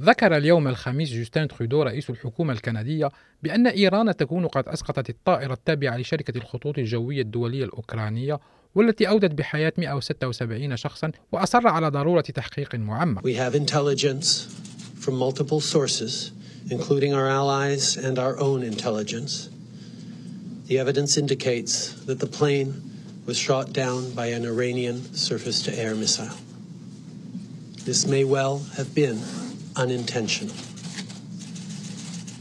ذكر اليوم الخميس جوستين ترودو رئيس الحكومة الكندية بأن إيران تكون قد أسقطت الطائرة التابعة لشركة الخطوط الجوية الدولية الأوكرانية والتي أودت بحياة 176 شخصا وأصر على ضرورة تحقيق معمق. We have intelligence from multiple sources, including our allies and our own intelligence. The evidence indicates that the plane was shot down by an Iranian surface to air missile. This may well have been unintentional.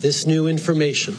This new information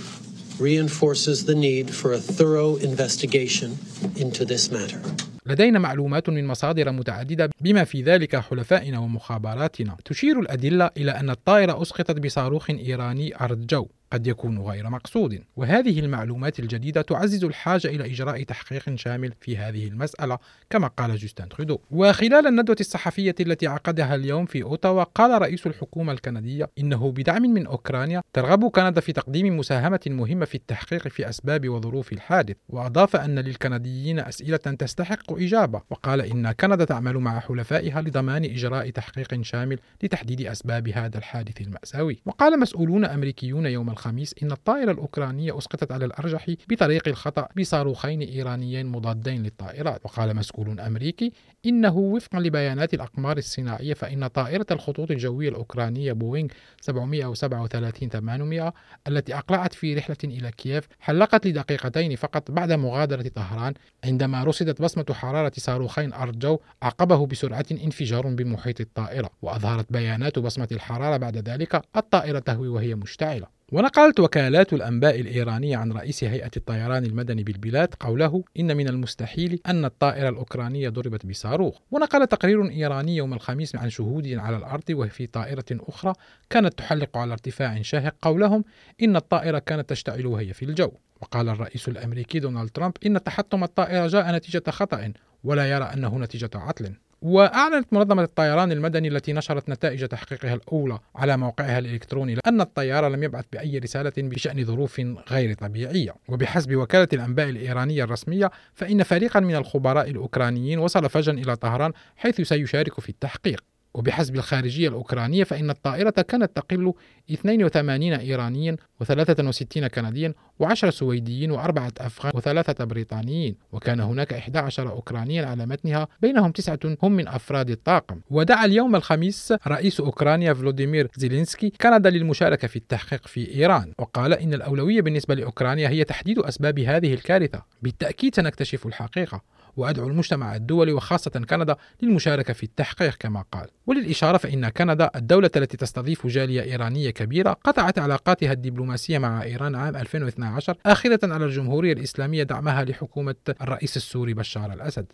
reinforces the need for a thorough investigation into this matter. لدينا معلومات من مصادر متعددة بما في ذلك حلفائنا ومخابراتنا تشير الأدلة إلى أن الطائرة أسقطت بصاروخ إيراني أرض جو قد يكون غير مقصود. وهذه المعلومات الجديدة تعزز الحاجة إلى إجراء تحقيق شامل في هذه المسألة كما قال جوستين ترودو. وخلال الندوة الصحفية التي عقدها اليوم في أوتاوا قال رئيس الحكومة الكندية إنه بدعم من أوكرانيا ترغب كندا في تقديم مساهمة مهمة في التحقيق في أسباب وظروف الحادث. وأضاف أن للكنديين أسئلة تستحق إجابة. وقال إن كندا تعمل مع حلفائها لضمان إجراء تحقيق شامل لتحديد أسباب هذا الحادث المأساوي. وقال مسؤولون أمريكيون يوم الخميس إن الطائرة الأوكرانية أسقطت على الأرجح بطريق الخطأ بصاروخين إيرانيين مضادين للطائرات. وقال مسؤول أمريكي إنه وفقا لبيانات الأقمار الصناعية فإن طائرة الخطوط الجوية الأوكرانية بوينغ 737-800 التي أقلعت في رحلة إلى كييف حلقت لدقيقتين فقط بعد مغادرة طهران عندما رصدت بصمة حرارة صاروخين أرض جو عقبه بسرعة انفجار بمحيط الطائرة. وأظهرت بيانات بصمة الحرارة بعد ذلك الطائرة تهوي وهي مشتعلة. ونقلت وكالات الأنباء الإيرانية عن رئيس هيئة الطيران المدني بالبلاد قوله إن من المستحيل أن الطائرة الأوكرانية ضربت بصاروخ. ونقل تقرير إيراني يوم الخميس عن شهود على الأرض وفي طائرة أخرى كانت تحلق على ارتفاع شاهق قولهم إن الطائرة كانت تشتعل وهي في الجو. وقال الرئيس الأمريكي دونالد ترامب إن تحطم الطائرة جاء نتيجة خطأ ولا يرى أنه نتيجة عطل. وأعلنت منظمة الطيران المدني التي نشرت نتائج تحقيقها الأولى على موقعها الإلكتروني أن الطيارة لم يبعث بأي رسالة بشأن ظروف غير طبيعية. وبحسب وكالة الأنباء الإيرانية الرسمية فإن فريقا من الخبراء الأوكرانيين وصل فجأة إلى طهران حيث سيشارك في التحقيق. وبحسب الخارجية الأوكرانية فإن الطائرة كانت تقل 82 إيرانيا و63 كنديا و10 سويديين وأربعة أفغان وثلاثة بريطانيين. وكان هناك 11 أوكرانيا على متنها بينهم تسعة هم من أفراد الطاقم. ودعا اليوم الخميس رئيس أوكرانيا فلوديمير زيلينسكي كندا للمشاركة في التحقيق في إيران. وقال إن الأولوية بالنسبة لأوكرانيا هي تحديد أسباب هذه الكارثة. بالتأكيد سنكتشف الحقيقة. وأدعو المجتمع الدولي وخاصة كندا للمشاركة في التحقيق كما قال. وللإشارة فإن كندا الدولة التي تستضيف جالية إيرانية كبيرة قطعت علاقاتها الدبلوماسية مع إيران عام 2012 آخرة على الجمهورية الإسلامية دعمها لحكومة الرئيس السوري بشار الأسد.